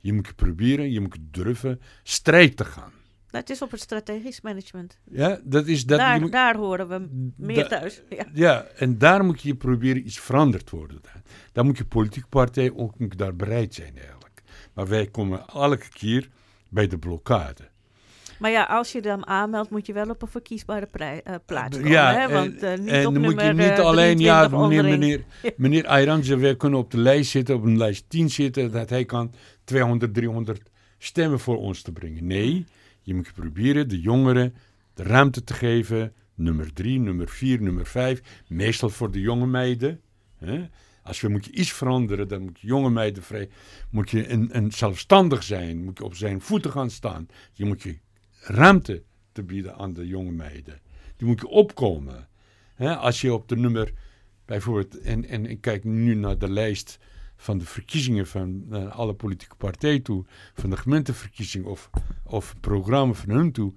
Je moet proberen, je moet durven strijd te gaan. Dat is op het strategisch management. Ja, dat is dat. Daar, moet, daar horen we meer thuis. Ja. ja. en daar moet je proberen iets veranderd worden. Dan moet je politieke partij ook daar bereid zijn eigenlijk. Maar wij komen elke keer bij de blokkade. Maar ja, als je dan aanmeldt, moet je wel op een verkiesbare uh, plaats komen. Ja, hè? Want, uh, niet en op dan moet je niet alleen, ja, meneer, meneer, meneer Ayranze, wij kunnen op de lijst zitten, op een lijst 10 zitten, dat hij kan 200, 300 stemmen voor ons te brengen. Nee, je moet proberen de jongeren de ruimte te geven. Nummer 3, nummer 4, nummer 5. Meestal voor de jonge meiden. Hè? Als we moet je iets veranderen, dan moet je jonge meiden vrij, moet je een, een zelfstandig zijn, moet je op zijn voeten gaan staan. Je moet je ruimte te bieden aan de jonge meiden. Die moet je opkomen. als je op de nummer, bijvoorbeeld, en, en ik kijk nu naar de lijst van de verkiezingen van uh, alle politieke partijen toe, van de gemeenteverkiezing of, of programma van hun toe.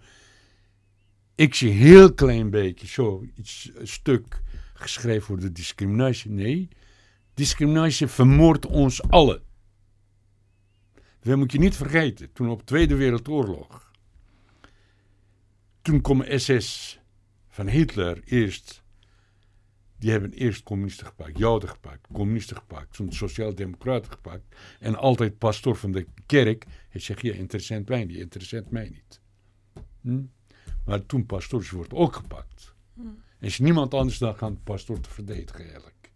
Ik zie heel klein beetje zo iets, stuk geschreven voor de discriminatie. Nee, discriminatie vermoordt ons allen. Dat moet je niet vergeten. Toen op de Tweede Wereldoorlog. Toen kwam SS van Hitler eerst. Die hebben eerst communisten gepakt, Joden gepakt, communisten gepakt, toen sociaal-democraten gepakt. En altijd pastoor van de kerk. Hij zegt, ja, interessant mij niet, interessant mij niet. Hm? Maar toen pastoors wordt ook gepakt. Hm. En is niemand anders dan gaan de pastoor te verdedigen eigenlijk.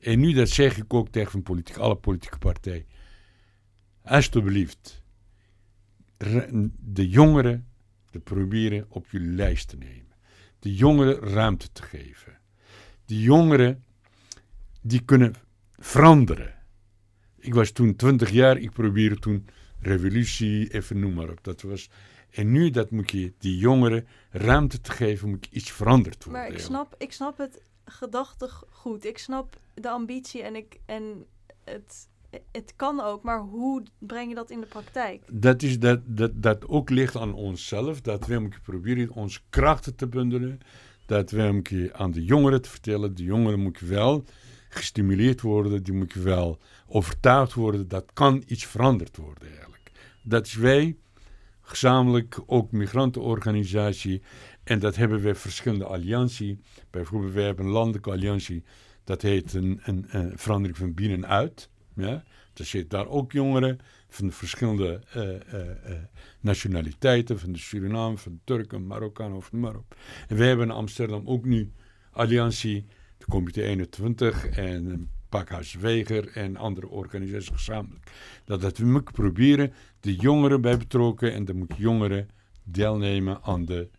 En nu, dat zeg ik ook tegen politiek, alle politieke partijen. Alsjeblieft, de jongeren proberen op jullie lijst te nemen. De jongeren ruimte te geven. De jongeren, die kunnen veranderen. Ik was toen 20 jaar, ik probeerde toen revolutie, even noem maar op. Dat was, en nu dat moet je die jongeren ruimte te geven, moet iets veranderd worden. Maar ik snap, ik snap het gedachtig goed. Ik snap de ambitie en, ik, en het, het kan ook, maar hoe breng je dat in de praktijk? Dat, is dat, dat, dat ook ligt aan onszelf, dat we proberen onze krachten te bundelen, dat we aan de jongeren te vertellen, de jongeren moeten wel gestimuleerd worden, die moeten wel overtuigd worden, dat kan iets veranderd worden eigenlijk. Dat is wij, gezamenlijk ook migrantenorganisatie, en dat hebben we verschillende allianties. Bijvoorbeeld, we hebben een landelijke alliantie, dat heet een, een, een verandering van binnenuit. Ja? Er zitten daar ook jongeren van verschillende uh, uh, uh, nationaliteiten, van de Suriname, van de Turken, Marokkanen of Marok. En we hebben in Amsterdam ook nu alliantie, de Comité 21 en Pakhuis Weger en andere organisaties gezamenlijk. Dat, dat we moeten proberen de jongeren bij betrokken en dan moeten jongeren deelnemen aan de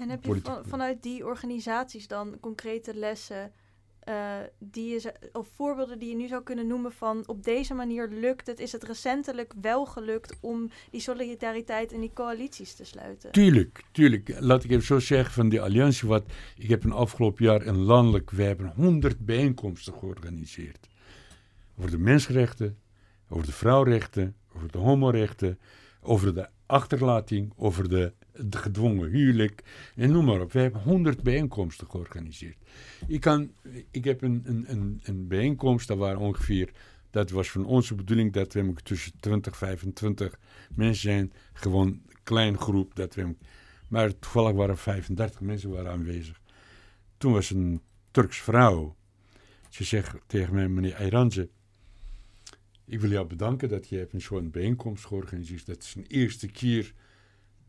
en heb je vanuit die organisaties dan concrete lessen uh, die je, of voorbeelden die je nu zou kunnen noemen van op deze manier lukt het, is het recentelijk wel gelukt om die solidariteit en die coalities te sluiten? Tuurlijk, tuurlijk. Laat ik even zo zeggen van die alliantie. Wat, ik heb een afgelopen jaar in landelijk, we hebben honderd bijeenkomsten georganiseerd. Over de mensenrechten, over de vrouwrechten, over de homorechten, over de achterlating, over de de gedwongen huwelijk en noem maar op. We hebben honderd bijeenkomsten georganiseerd. Ik, kan, ik heb een, een, een, bijeenkomst, dat waren ongeveer, dat was van onze bedoeling dat we tussen 20 25 mensen zijn, gewoon klein groep. Dat we, maar toevallig waren 35 mensen waren aanwezig. Toen was een Turks vrouw, ze zegt tegen mij, meneer Ayranze, ik wil jou bedanken dat je hebt een zo'n bijeenkomst georganiseerd. Dat is een eerste keer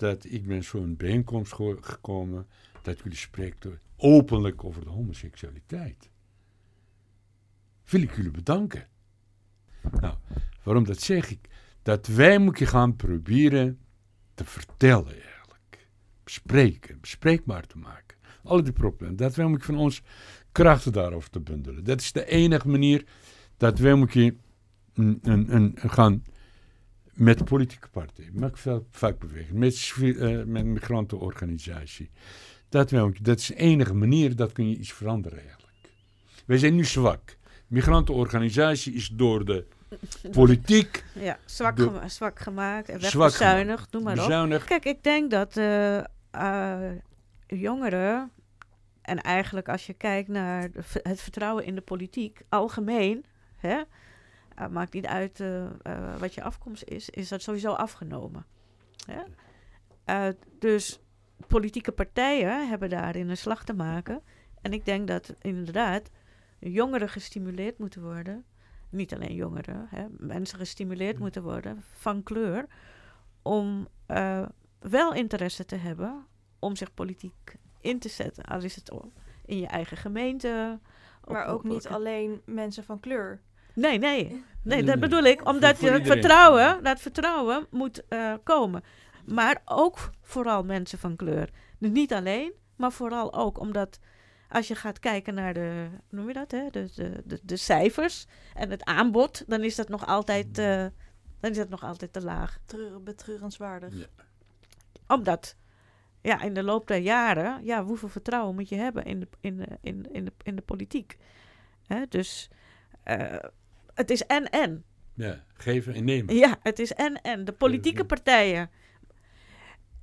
dat ik ben zo'n bijeenkomst gekomen dat jullie spreken openlijk over de homoseksualiteit. Wil ik jullie bedanken. Nou, waarom dat zeg ik? Dat wij moeten gaan proberen te vertellen eigenlijk. Bespreken, bespreekbaar te maken. Alle die problemen. Dat wij moeten van ons krachten daarover te bundelen. Dat is de enige manier dat wij moeten een, een, een, gaan met politieke partijen, met vakbeweging, met, uh, met migrantenorganisatie. Dat, dat is de enige manier dat kun je iets veranderen eigenlijk. Wij zijn nu zwak. Migrantenorganisatie is door de politiek... Ja, zwak, zwak gemaakt en wegbezuinigd, noem maar bezuinigd. op. Kijk, ik denk dat uh, uh, jongeren... en eigenlijk als je kijkt naar het vertrouwen in de politiek algemeen... Hè, maakt niet uit uh, uh, wat je afkomst is, is dat sowieso afgenomen. dus politieke partijen hebben daarin een slag te maken. En ik denk dat inderdaad jongeren gestimuleerd moeten worden. Niet alleen jongeren, hè, mensen gestimuleerd moeten worden van kleur. Om wel interesse te hebben om zich politiek in te zetten. Al is het in je eigen gemeente. Maar ook niet alleen mensen van kleur. Nee, nee. Nee, dat bedoel ik. Omdat je het vertrouwen, dat vertrouwen moet uh, komen. Maar ook vooral mensen van kleur. Dus niet alleen, maar vooral ook omdat als je gaat kijken naar de, noem je dat, hè? De, de, de, de cijfers en het aanbod, dan is dat nog altijd, uh, dan is dat nog altijd te laag. Treur, betreurenswaardig. Ja. Omdat ja, in de loop der jaren, ja, hoeveel vertrouwen moet je hebben in de, in de, in, in de, in de politiek? Hè? Dus uh, het is en-en. Ja, geven en nemen. Ja, het is en-en. De politieke partijen.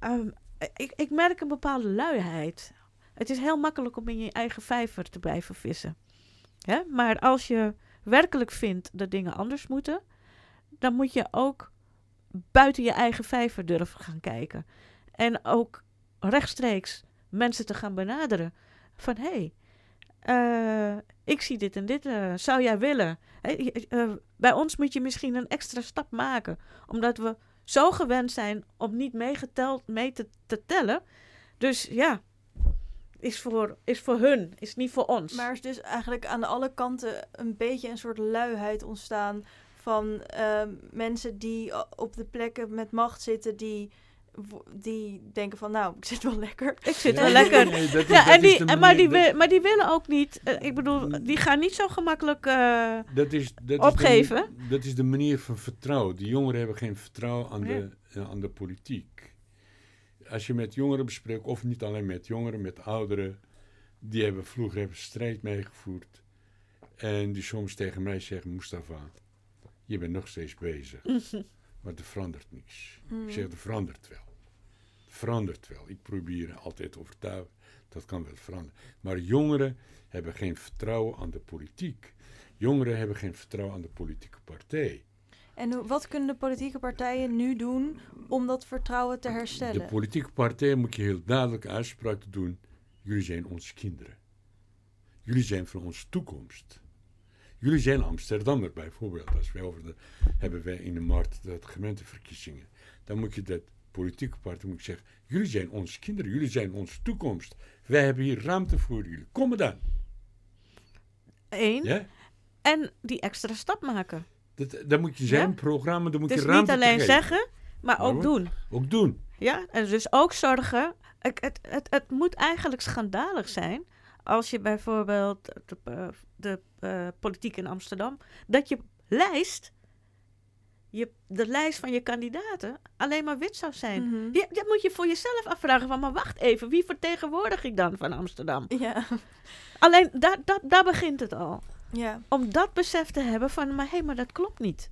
Um, ik, ik merk een bepaalde luiheid. Het is heel makkelijk om in je eigen vijver te blijven vissen. Hè? Maar als je werkelijk vindt dat dingen anders moeten, dan moet je ook buiten je eigen vijver durven gaan kijken. En ook rechtstreeks mensen te gaan benaderen. Van hé, hey, uh, ik zie dit en dit, uh, zou jij willen? Uh, bij ons moet je misschien een extra stap maken, omdat we zo gewend zijn om niet meegeteld, mee te, te tellen. Dus ja, is voor, is voor hun, is niet voor ons. Maar er is dus eigenlijk aan alle kanten een beetje een soort luiheid ontstaan van mensen die op de plekken met macht zitten die die denken van, nou, ik zit wel lekker. Ik zit wel lekker. ja, en die, maar, die maar die willen ook niet, uh, ik bedoel, die gaan niet zo gemakkelijk uh, dat is, dat opgeven. Is de, dat is de manier van vertrouwen. Die jongeren hebben geen vertrouwen aan, de, uh, aan de politiek. Als je met jongeren bespreekt, of niet alleen met jongeren, met ouderen, die hebben vroeger hebben strijd meegevoerd. En die soms tegen mij zeggen, Mustafa, je bent nog steeds bezig. Maar er verandert niets. Ik mm. zeg, er verandert wel verandert wel. Ik probeer altijd te overtuigen, dat kan wel veranderen. Maar jongeren hebben geen vertrouwen aan de politiek. Jongeren hebben geen vertrouwen aan de politieke partij. En wat kunnen de politieke partijen nu doen om dat vertrouwen te herstellen? De politieke partijen moet je heel duidelijk uitspraak doen. Jullie zijn onze kinderen. Jullie zijn voor onze toekomst. Jullie zijn Amsterdammer bijvoorbeeld. Als wij over de, hebben wij in de markt de gemeenteverkiezingen. Dan moet je dat politieke partij moet ik zeggen: jullie zijn onze kinderen, jullie zijn onze toekomst. Wij hebben hier ruimte voor jullie. Kom maar dan. Eén. Ja? En die extra stap maken. Dat, dat moet je zijn, ja? programma, dan moet dus je ruimte niet alleen zeggen, maar ook doen. Ook doen. Ja, en dus ook zorgen. Het, het, het, het moet eigenlijk schandalig zijn als je bijvoorbeeld de, de, de uh, politiek in Amsterdam, dat je lijst je, de lijst van je kandidaten alleen maar wit zou zijn. Mm -hmm. je, dat moet je voor jezelf afvragen van, maar wacht even, wie vertegenwoordig ik dan van Amsterdam? Ja. Alleen, daar, daar, daar begint het al. Ja. Om dat besef te hebben van, maar hé, hey, maar dat klopt niet.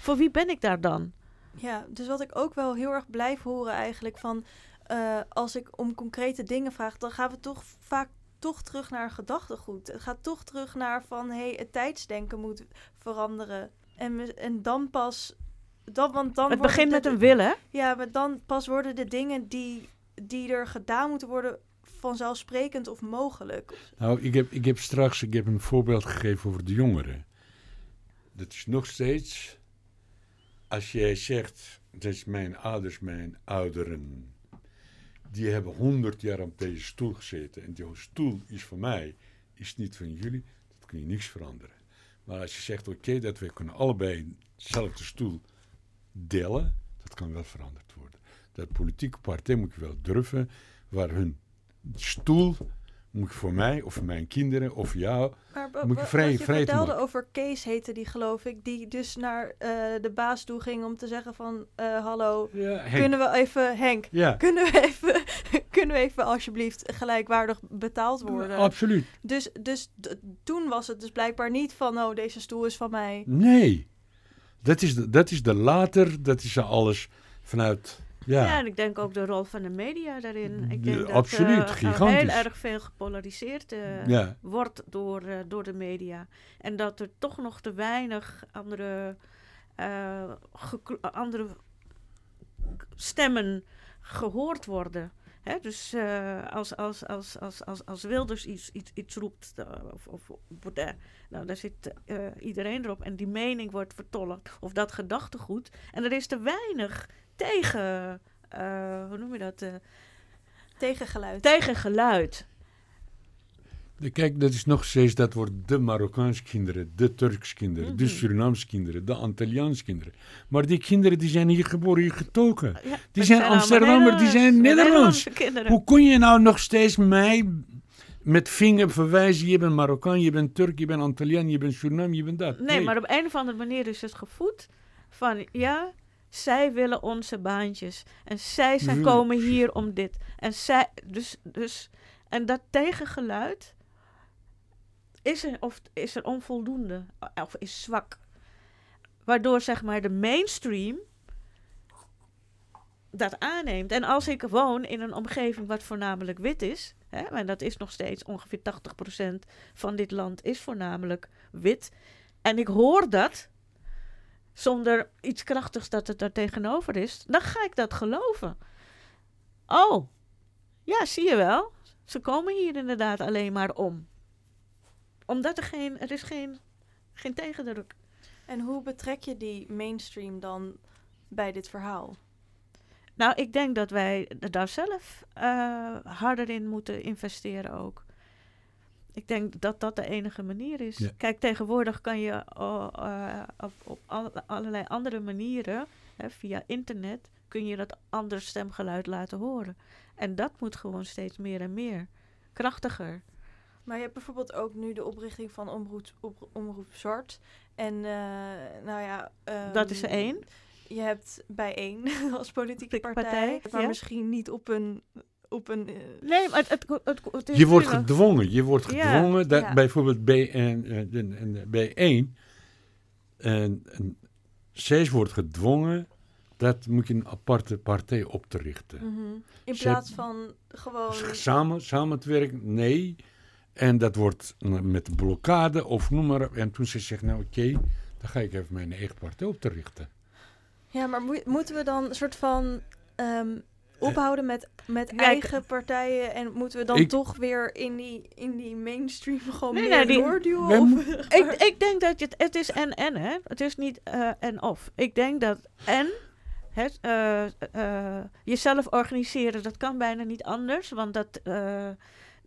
Voor wie ben ik daar dan? Ja, dus wat ik ook wel heel erg blijf horen eigenlijk van, uh, als ik om concrete dingen vraag, dan gaan we toch vaak toch terug naar gedachtegoed. Het gaat toch terug naar van, hé, hey, het tijdsdenken moet veranderen. En, en dan pas. Dan, want dan het begint met een willen. Ja, maar dan pas worden de dingen die, die er gedaan moeten worden vanzelfsprekend of mogelijk. Nou, ik heb, ik heb straks ik heb een voorbeeld gegeven over de jongeren. Dat is nog steeds, als jij zegt, dat is mijn ouders, mijn ouderen, die hebben honderd jaar op deze stoel gezeten en die stoel is van mij, is niet van jullie, dat kun je niks veranderen. Maar als je zegt, oké, dat we kunnen allebei dezelfde stoel delen, dat kan wel veranderd worden. Dat politieke partij moet je wel durven, waar hun stoel moet voor mij of voor mijn kinderen of voor jou. Maar, moet je vrij, wat je vertelde over Kees heette die geloof ik, die dus naar uh, de baas toe ging om te zeggen van uh, hallo, ja, kunnen we even Henk, ja. kunnen we even, kunnen we even alsjeblieft gelijkwaardig betaald worden? Absoluut. Dus, dus toen was het dus blijkbaar niet van oh deze stoel is van mij. Nee, dat is de, dat is de later, dat is alles vanuit ja. en ik denk ook de rol van de media daarin. Ik denk dat absoluut, uh, gigantisch. heel erg veel gepolariseerd uh, wordt door, uh, door de media. En dat er toch nog te weinig andere, andere stemmen gehoord worden. Hè? Dus als, als, als, als, als, als Wilders iets, iets, iets roept, of, of nou, daar zit iedereen erop en die mening wordt vertolkt, of dat gedachtegoed. En er is te weinig tegen hoe noem je dat? tegengeluid. Tegengeluid. Kijk, dat is nog steeds, dat wordt de Marokkaanse kinderen, de Turks kinderen, de mhm. Surinaamse kinderen, de Antilliaanse kinderen. Maar die kinderen die zijn hier geboren, hier getogen. die zijn Amsterdammer, die zijn Nederlands. Hoe kun je nou nog steeds mij met vinger verwijzen, je bent Marokkaan, je bent Turk, je bent Antilliaan, je bent Suriname, je bent dat. Nee, maar op een of andere manier is het gevoed van, ja, zij willen onze baantjes. En zij zijn komen hier om dit. En zij, dus, dus, en dat tegengeluid is er, of is er onvoldoende, of is zwak. Waardoor zeg maar de mainstream dat aanneemt. En als ik woon in een omgeving wat voornamelijk wit is, hè, en dat is nog steeds ongeveer 80% van dit land is voornamelijk wit, en ik hoor dat zonder iets krachtigs dat het daar tegenover is, dan ga ik dat geloven. Oh, ja, zie je wel. Ze komen hier inderdaad alleen maar om omdat er geen, er is geen, geen tegendruk. En hoe betrek je die mainstream dan bij dit verhaal? Nou, ik denk dat wij daar zelf uh, harder in moeten investeren ook. Ik denk dat dat de enige manier is. Kijk, tegenwoordig kan je uh, op, op allerlei andere manieren, hè, via internet, kun je dat andere stemgeluid laten horen. En dat moet gewoon steeds meer en meer krachtiger. Maar je hebt bijvoorbeeld ook nu de oprichting van Omroep, op, omroep Zwart. En uh, nou ja... Um, dat is er één. Je hebt bij één als politieke partij, partij maar misschien niet op een... Op een uh, nee, maar het, het, het, je wordt gedwongen. Je wordt gedwongen. Ja, dat ja. Bijvoorbeeld bij, en, en, bij één... En, en zij wordt gedwongen dat moet je een aparte partij op te richten. Mm -hmm. In plaats van gewoon... Samen, samen te werken, nee. En dat wordt met blokkade of noem maar En toen ze zegt, nou oké, dan ga ik even mijn eigen partij op te richten. Ja, maar moeten we dan een soort van ehm, ophouden met, met eigen partijen en moeten we dan toch weer in die, in die mainstream gewoon nee, meer nee, doorduwen? ik, ik denk dat het, het is en en, hè. Het is niet uh, en of. Ik denk dat en het, uh, uh, jezelf organiseren, dat kan bijna niet anders, want dat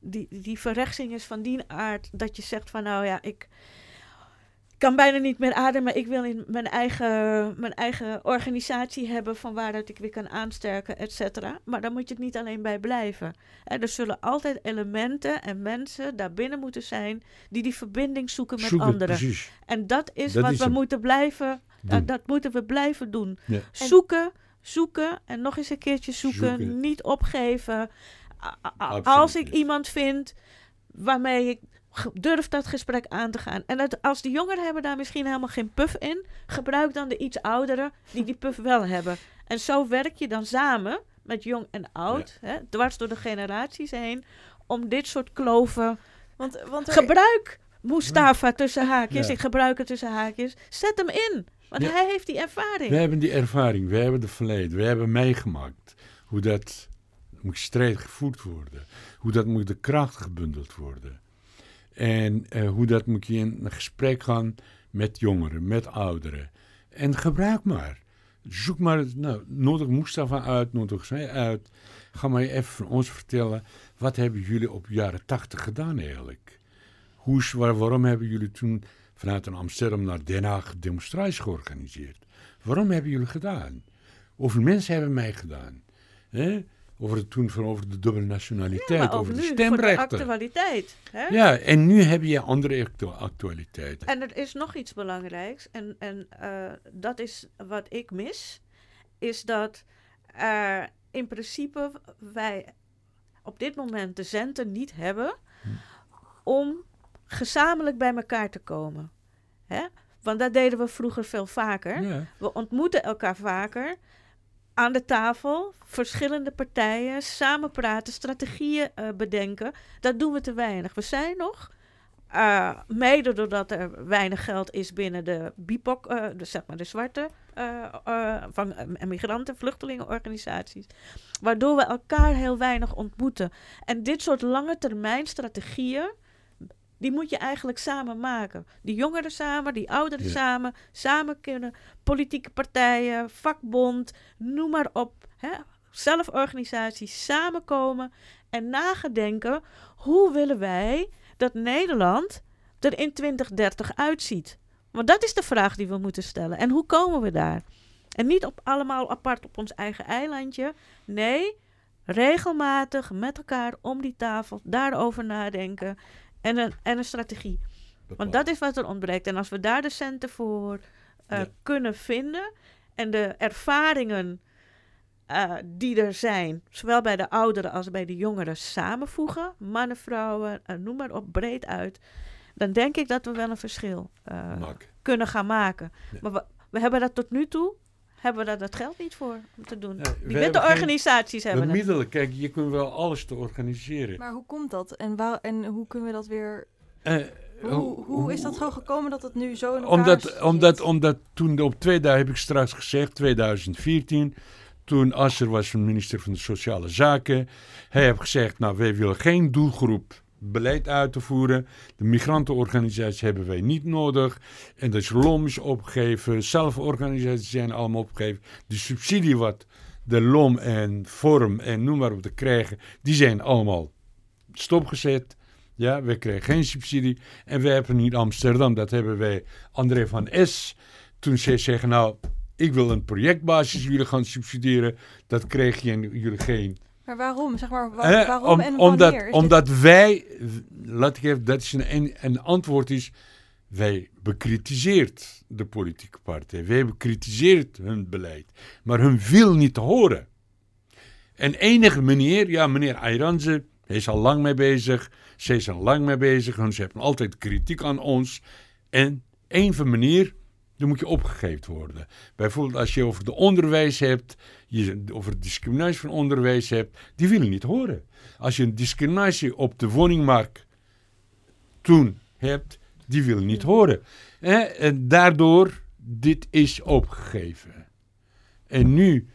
die, die verrechtsing is van die aard dat je zegt van nou ja, ik kan bijna niet meer ademen. Ik wil in mijn eigen, mijn eigen organisatie hebben van waaruit ik weer kan aansterken, et cetera. Maar dan moet je het niet alleen bij blijven. er zullen altijd elementen en mensen daarbinnen moeten zijn die die verbinding zoeken met anderen. Precies. En dat is wat we moeten blijven, uh, dat moeten we blijven doen. Zoeken, zoeken en nog eens een keertje zoeken. zoeken. Niet opgeven als ik iemand vind waarmee ik durf dat gesprek aan te gaan. En dat, als de jongeren hebben daar misschien helemaal geen puff in, gebruik dan de iets ouderen die die puff wel hebben. En zo werk je dan samen met jong en oud, hè, dwars door de generaties heen, om dit soort kloven. Want, want Gebruik Mustafa tussen haakjes. Ik gebruik het tussen haakjes. Zet hem in. Want hij heeft die ervaring. We hebben die ervaring. We hebben de verleden. We hebben meegemaakt hoe dat moet strijd gevoerd worden. Hoe dat moet de kracht gebundeld worden. En uh, hoe dat moet je in een gesprek gaan met jongeren, met ouderen. En gebruik maar. Zoek maar, nou, nodig Mustafa uit, nodig zij uit. Ga maar even van ons vertellen, wat hebben jullie op jaren tachtig gedaan eigenlijk? Hoe, waar, waarom hebben jullie toen vanuit Amsterdam naar Den Haag demonstraties georganiseerd? Waarom hebben jullie gedaan? Hoeveel mensen hebben mij gedaan? Over het toen van over de dubbele nationaliteit, over de stemrechten. de actualiteit. Hè? Ja, en nu heb je andere actualiteiten. En er is nog iets belangrijks, en, en uh, dat is wat ik mis, is dat uh, in principe wij op dit moment de centen niet hebben hm. om gezamenlijk bij elkaar te komen. Hè? Want dat deden we vroeger veel vaker. Ja. We ontmoeten elkaar vaker aan de tafel, verschillende partijen, samen praten, strategieën uh, bedenken. Dat doen we te weinig. We zijn nog, uh, mede doordat er weinig geld is binnen de BIPOC, uh, de, zeg maar de zwarte van migranten, vluchtelingenorganisaties, waardoor we elkaar heel weinig ontmoeten. En dit soort lange termijn strategieën die moet je eigenlijk samen maken. Die jongeren samen, die ouderen samen, samen kunnen politieke partijen, vakbond, noem maar op. Hè? zelforganisaties samenkomen en nagedenken hoe willen wij dat Nederland er in 2030 uitziet. Want dat is de vraag die we moeten stellen. En hoe komen we daar? En niet op allemaal apart op ons eigen eilandje. Nee, regelmatig met elkaar om die tafel daarover nadenken en een, en een strategie. Want dat is wat er ontbreekt. En als we daar de centen voor uh, kunnen vinden en de ervaringen uh, die er zijn, zowel bij de ouderen als bij de jongeren, samenvoegen, mannen, vrouwen, uh, noem maar op, breed uit, dan denk ik dat we wel een verschil kunnen gaan maken. Maar we, we hebben dat tot nu toe hebben we daar dat geld niet voor om te doen. Die witte organisaties hebben het. middelen, kijk, je kunt wel alles te organiseren. Maar hoe komt dat? En, waar, en hoe kunnen we dat weer... Uh, hoe, hoe, is dat zo gekomen dat het nu zo in omdat, omdat, omdat toen op 2000, heb ik straks gezegd, 2014... Toen Asser was minister van de Sociale Zaken. Hij heeft gezegd, nou, wij willen geen doelgroep beleid uit te voeren. De migrantenorganisaties hebben wij niet nodig. En LOM is opgegeven, zelforganisaties zijn allemaal opgegeven. De subsidie wat de LOM en Forum en noem maar op te krijgen, die zijn allemaal stopgezet. Ja, we krijgen geen subsidie. En we hebben in Amsterdam, dat hebben wij André van S. Toen zij zeggen, nou, ik wil een projectbasis jullie gaan subsidiëren. Dat kreeg je en jullie geen maar waarom? Zeg maar, waar, waarom en omdat, wanneer? omdat wij, laat ik even, dat is een, een antwoord is, wij bekritiseert de politieke partij. Wij bekritiseert hun beleid. Maar hun wil niet te horen. En enige meneer, ja meneer Ayranze, hij is al lang mee bezig. Zij is al lang mee bezig. Ze hebben altijd kritiek aan ons. En een van meneer dan moet je opgegeven worden. Bijvoorbeeld als je over de onderwijs hebt, je over discriminatie van onderwijs hebt, die willen niet horen. Als je een discriminatie op de woningmarkt toen hebt, die willen niet horen. En daardoor, dit is opgegeven. En nu,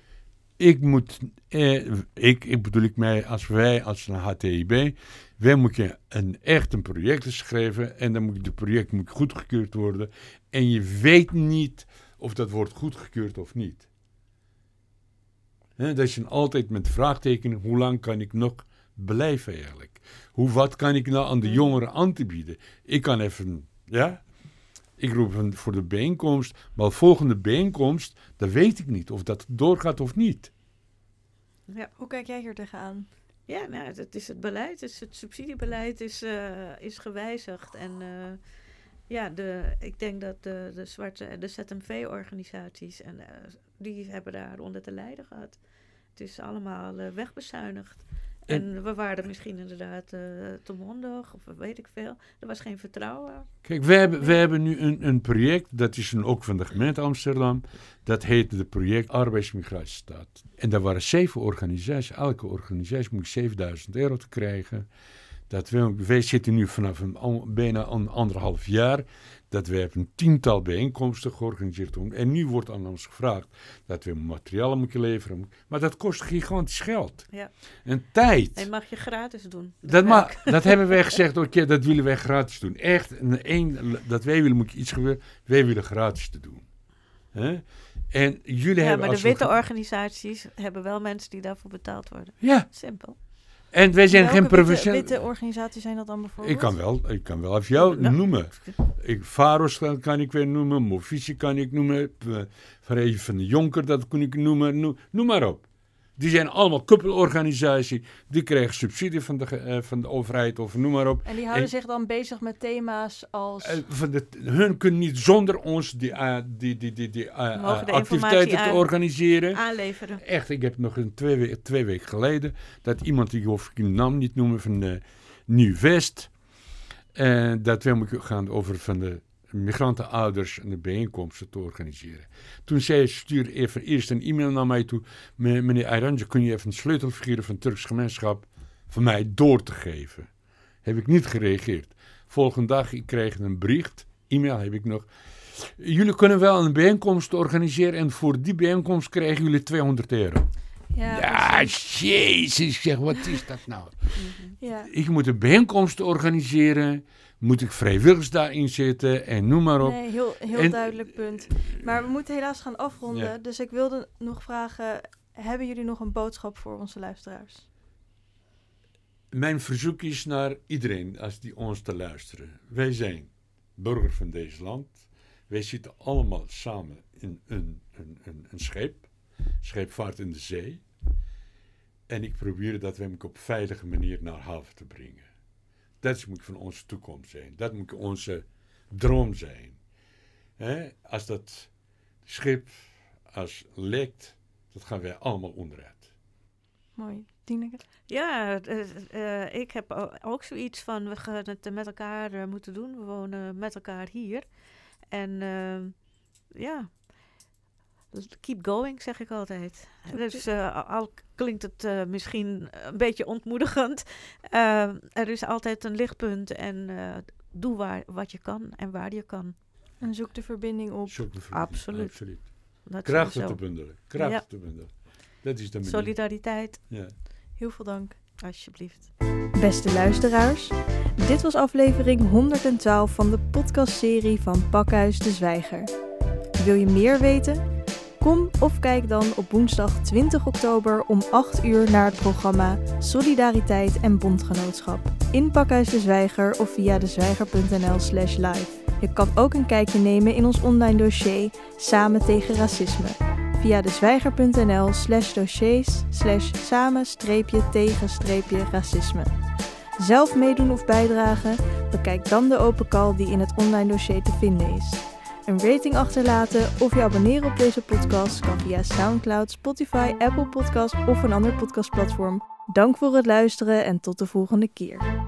ik moet, eh, ik, ik bedoel ik mij als wij, als een HTIB, wij moeten een, echt een project schrijven en dan moet de project moet goedgekeurd worden. En je weet niet of dat wordt goedgekeurd of niet. Dat is altijd met vraagtekenen, hoe lang kan ik nog blijven eigenlijk? Hoe, wat kan ik nou aan de jongeren aan te bieden? Ik kan even, ja, ik roep voor de bijeenkomst, maar de volgende bijeenkomst, dan weet ik niet of dat doorgaat of niet. Ja, hoe kijk jij hier tegenaan? Ja, nou, het is het beleid, het, het subsidiebeleid is, uh, is gewijzigd. En uh, ja, de, ik denk dat de, de zwarte, de ZMV-organisaties, en uh, die hebben daar onder te lijden gehad. Het is allemaal wegbezuinigd. En, we waren misschien inderdaad uh, te mondig, of weet ik veel. Er was geen vertrouwen. Kijk, we hebben, we hebben nu een, een project, dat is een, ook van de gemeente Amsterdam. Dat heet het project Arbeidsmigratiestaat. En daar waren zeven organisaties. Elke organisatie moet 7000 euro te krijgen. Dat we, wij zitten nu vanaf een, bijna een anderhalf jaar dat we een tiental bijeenkomsten georganiseerd hebben. En nu wordt aan ons gevraagd dat we materialen moeten leveren. Maar dat kost gigantisch geld. Ja. En tijd. En mag je gratis doen. Dat, mag, dat hebben wij gezegd, oké, dat willen wij gratis doen. Echt, een, dat wij willen, moet iets gebeuren. Wij willen gratis te doen. He? En jullie ja, hebben maar de witte organisaties hebben wel mensen die daarvoor betaald worden. Ja. Simpel. En wij zijn geen professionele... Witte, witte organisaties zijn dat dan bijvoorbeeld? Ik kan wel, ik kan wel even jou nou. noemen. Ik, Faros kan ik weer noemen, Movisie kan ik noemen, Van van de Jonker, dat kan ik noemen, noem, noem maar op. Die zijn allemaal koppelorganisaties. Die krijgen subsidie van de, uh, van de overheid of noem maar op. En die houden zich dan bezig met thema's als... Uh, van de, hun kunnen niet zonder ons die, uh, die, die, die, die activiteiten te organiseren. Aanleveren. Echt, ik heb nog een twee, we twee weken geleden... dat iemand, die hoef ik de naam niet noemen, van de Nieuw-West... En dat we moeten gaan over van de migrantenouders en de bijeenkomsten te organiseren. Toen zei stuur even eerst een e-mail naar mij toe. Meneer Ayranje, kun je even een sleutelfiguur van Turks gemeenschap van mij door te geven? Heb ik niet gereageerd. Volgende dag, ik kreeg een bericht, e-mail heb ik nog. Jullie kunnen wel een bijeenkomst organiseren en voor die bijeenkomst krijgen jullie 200 euro. Ja, ja jezus, zeg, wat is dat nou? ja. Ik moet een bijeenkomst organiseren moet ik vrijwilligers daarin zitten en noem maar op. Nee, heel, heel duidelijk punt. Maar we moeten helaas gaan afronden. Dus ik wilde nog vragen, hebben jullie nog een boodschap voor onze luisteraars? Mijn verzoek is naar iedereen als die ons te luisteren. Wij zijn burger van deze land. Wij zitten allemaal samen in een, een, een, een scheep, scheepvaart in de zee. En ik probeer dat we hem op veilige manier naar haven te brengen. Dat moet van onze toekomst zijn. Dat moet onze droom zijn. Als dat schip als lekt, dat gaan wij allemaal onderuit. Mooi. Tineke? Ja, uh, ik heb ook zoiets van, we gaan het met elkaar uh, moeten doen. We wonen met elkaar hier. En ehm, ja, keep going, zeg ik altijd. Dus al klinkt het misschien een beetje ontmoedigend, ehm, er is altijd een lichtpunt en doe waar, wat je kan en waar je kan. En zoek de verbinding op. Zoek de verbinding, absoluut. absoluut. Krachten te bundelen. Krachten te bundelen. Dat is de manier. Solidariteit. Ja. Heel veel dank. Alsjeblieft. Beste luisteraars, dit was aflevering 112 van de podcastserie van Pakhuis de Zwijger. Wil je meer weten? Kom of kijk dan op woensdag 20 oktober om 8 uur naar het programma Solidariteit en Bondgenootschap in Pakhuis de Zwijger of via dezwijger.nl/slash live. Je kan ook een kijkje nemen in ons online dossier Samen tegen Racisme via dezwijger.nl slash dossiers slash samen-tegen-racisme. Zelf meedoen of bijdragen? Bekijk dan de open call die in het online dossier te vinden is. Een rating achterlaten of je abonneren op deze podcast kan via SoundCloud, Spotify, Apple Podcasts of een ander podcastplatform. Dank voor het luisteren en tot de volgende keer.